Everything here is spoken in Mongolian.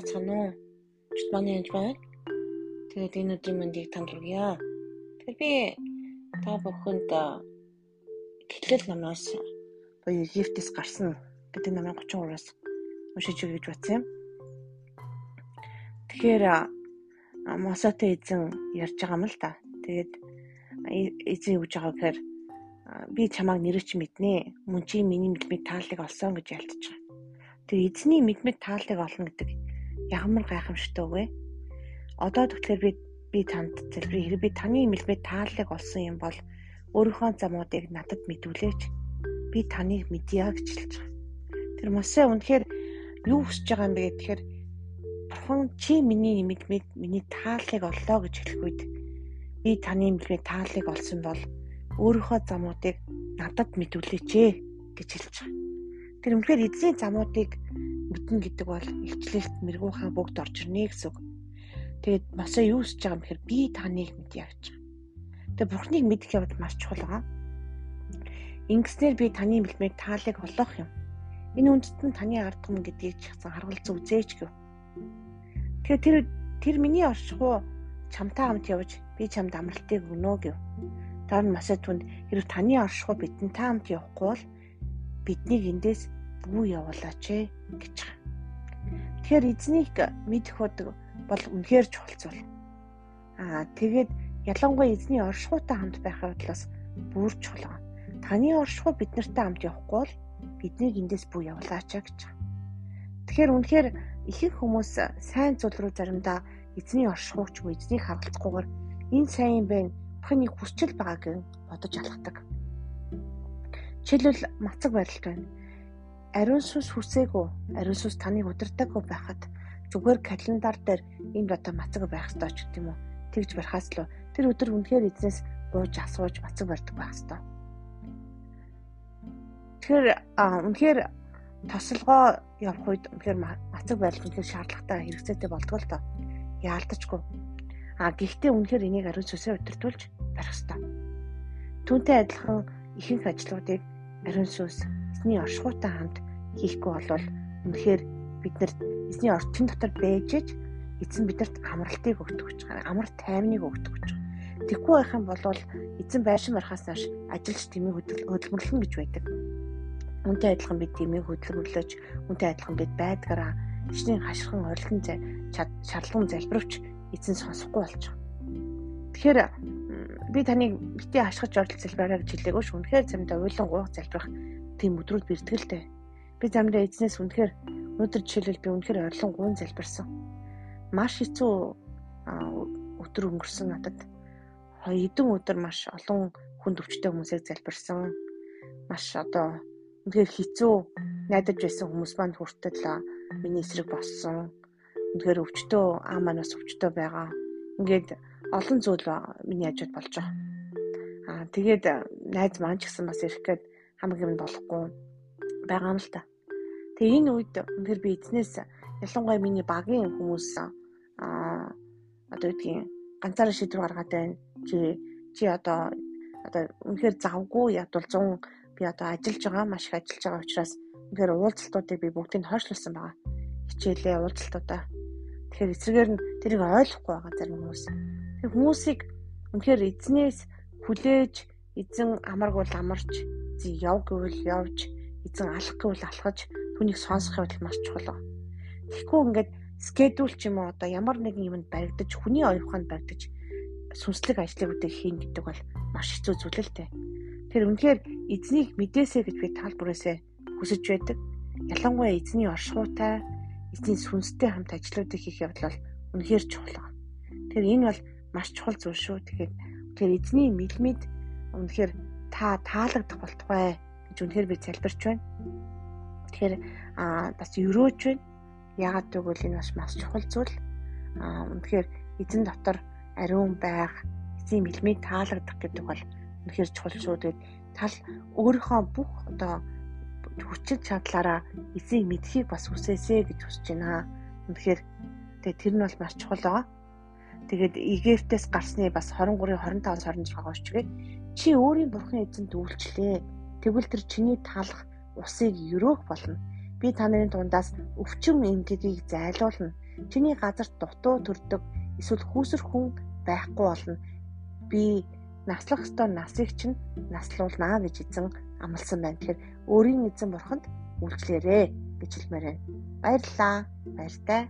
Бацхан уу? Чит манай янз байна. Тэгээд энэ өдрийн мэндийг танд хүргье. Тэгэхээр би та бүхэнд гэтлэл намнаас буюу Египтээс гарсан гэдэг намын 33-аас уншиж өгье гэж бодсон юм. Тэгэхээр Мосотой эзэн ярьж байгаа юм л да. Тэгээд эзэн юу гэж байгаа гэхээр би чамайг нэрч мэднэ. Мөн чи миний мэдмийг тааллыг олсон гэж ялтж байгаа. Тэгээ эзний мэдмэд тааллыг олно гэдэг ямар гайхамшигтай вэ? Одоо тэгэхээр би би танд залбирая. Хэрэг би таны мэлбэд тааллыг олсон юм бол өөрийнхөө замуудыг надад мэдүүлээч. Би таныг мэдъя гэж хэлж байгаа. Тэр Мосе үнэхээр юу хүсэж байгаа юм бэ гэхээр Бурхан чи миний мэдмэд миний тааллыг оллоо гэж хэлэх үед би таны мэлбэд тааллыг олсон бол өөрийнхөө замуудыг надад мэдүүлээч гэж хэлж байгаа. Тэр үнэхээр эзний замуудыг мэднэ гэдэг бол илчлэлт мэрэгүүхэн бүгд орж ирнэ гэсэн үг. Тэгээд масаа юу хийж байгаа юм бэхэр би таныг мэдье гэж байгаа. Тэгээд бурхныг мэдэх явдал маш чухал байгаа. Ингэснээр би таны бэлмээр таалыг олох юм. Энэ үндэст нь таны ард түмэн гэдгийг ч хасан харгалз үзээч гэв. Тэгэхээр тэр тэр миний оршихуу чамтай хамт явж би чамд амралтыг өгнө гэв. Дараа нь масаа түнд хэрэг таны оршихуу бидэнтэй хамт явахгүй бол биднийг эндээс бүү явуулаач ээ гэж байгаа. Тэгэхээр эзнийг мэдэх бол үнэхээр чухал зүйл. Аа тэгээд ялангуяа эзний оршихуйтай хамт байх бодлоос бүр чухал. Таны оршихуй бид нартай хамт явахгүй бол биднийг эндээс бүү явуулаач гэж байгаа. Тэгэхээр үнэхээр ихэнх хүмүүс сайн зүйл рүү заримдаа эзний оршихуйч буюу эзнийг харгалзахгүйгээр энэ сайн юм байна. Бурхны хүсчил байгааг бодож алхдаг. Жишээлбэл мацаг барилт байна ариун сүнс хүсээгүй ариун сүнс таныг удирдаагүй байхад зүгээр календар дээр энд одоо мацаг байх ёстой ч гэдэг юм уу тэгж барихаас л тэр өдөр үнэхээр эзнээс бууж асууж мацаг барьдаг байх ёстой. Тэгэхээр үнэхээр тосолгоо явах үед үнэхээр мацаг барилт үнэхээр шаардлагатай хэрэгцээтэй болдгоо л доо. Яалтчгүй. А гэхдээ үнэхээр энийг ариун сүнсээр удирдуулж барих ёстой. Түүнтэй адилхан ихэнх ажлуудыг ариун сүнс эзний оршихуйтай хамт хийхгүй болвол үнэхээр бид нар эзний орчин дотор байж иж эзэн бидэнд амралтыг өгдөг гэж байгаа. Амар тайвныг өгдөг гэж байгаа. Тэггүй байх юм бол эзэн байшин барахаас нааш ажилч тэмээ хөдөлмөрлөн гэж байдаг. Үнтэй адилхан бид тэмээ хөдөлмөрлөж, үнтэй адилхан бид байдгаараа ичнийн хаширхан орилгон шаардлагын залбирвч эзэн сонсохгүй болж байгаа. Тэгэхээр би таныг бити хашгирч оролцол залбираа гэж хэлээгөө ш. Үнэхээр замдаа уйлан гуух залбирах тийм өдрүүд бэртгэлтэй. Би замдаа эзнээс үнэхээр өнөөдөр жишээлбэл би үнэхээр орлон гуйн залбирсан. Маш хэцүү өдөр өнгөрсөн надад. Хэдэн өдөр маш олон хүнд өвчтэй хүмүүсийг залбирсан. Маш одоо үнэхээр хэцүү найдаж байсан хүмүүс маань хүртэл миний эсрэг болсон. Үнэхээр өвчтөө аа манаас өвчтөө байгаа. Ингээд олон зүйл миний хажууд болж байгаа. Аа тэгээд найз маань ч гэсэн бас ирэх гээд хамаг юм болохгүй байгаа юм л та. Тэгээ энэ үед үнэхээр би эзнээс ялангуяа миний багийн хүмүүс аа одоо үгдгийн ганцаараа шийдвэр гаргаад байна. Чи чи одоо одоо үнэхээр завгүй ядвал 100 би одоо ажиллаж байгаа маш их ажиллаж байгаа учраас үнэхээр уулзалтуудыг би бүгдийг хойшлуулсан байгаа. Хичээлээ уулзалтуудаа. Тэгэхээр эсрэгээр нь тэрийг ойлгохгүй байгаа зарим хүмүүс. Тэр хүмүүсийг үнэхээр эзнээс хүлээж эзэн амаргуул амарч эзэн яв гэвэл явж эзэн алах гэвэл алхаж түүнийг сонсох явдал маш чухал. Тэгэхгүй ингээд скедул ч юм уу одоо ямар нэгэн юмд баригдаж хүний оюуханд баригдаж сүнслэг үдэ хийн гэдэг бол маш хэцүү зүйл л дээ. Тэр үнэхээр эзнийг мэдээсэй гэж би тал бүрээсээ хүсэж байдаг. Ялангуяа эзний оршихуйтай, эзний сүнстэй хамт ажлуудыг хийх явдал бол үнэхээр чухал. Тэр энэ бол маш чухал зүйл шүү. Тэгэхээр тэгэхээр эзний мэлмид үнэхээр та таалагдах болтугай гэж үнэхээр би залбирч байна. Тэгэхээр аа бас өрөөж байна. Яагаад гэвэл энэ бас маш чухал зүйл. Аа үнэхээр эзэн дотор ариун байх, эзэн мэлмийг таалагдах гэдэг бол үнэхээр чухал шүү. Тэгээд тал өөрийнхөө бүх одоо хүчил чадлаараа эзийг мэдхийг бас хүсээсэй гэж хүсэж байна. Үнэхээр тэгээд тэр нь бол маш чухал байгаа. Тэгээд Египтээс гарсны бас 23 25 26 очгээд Чи өөрийн бурхан эзэнд үйлчлээ. Тэгвэл тэр чиний талах усыг өрөөх болно. Би та нарын дундаас өвчин эмгэгийг зайлуулна. Чиний газарт дутуу төрдөг эсвэл хүүсэр хүн байхгүй болно. Би наслах ёстой насыг чинь наслуулнаа гэж эзэн амласан байна. Тэгэхээр өөрийн эзэн бурханд үйлчлээрээ гэж хэлмээр байна. Баярлалаа. Баяртай.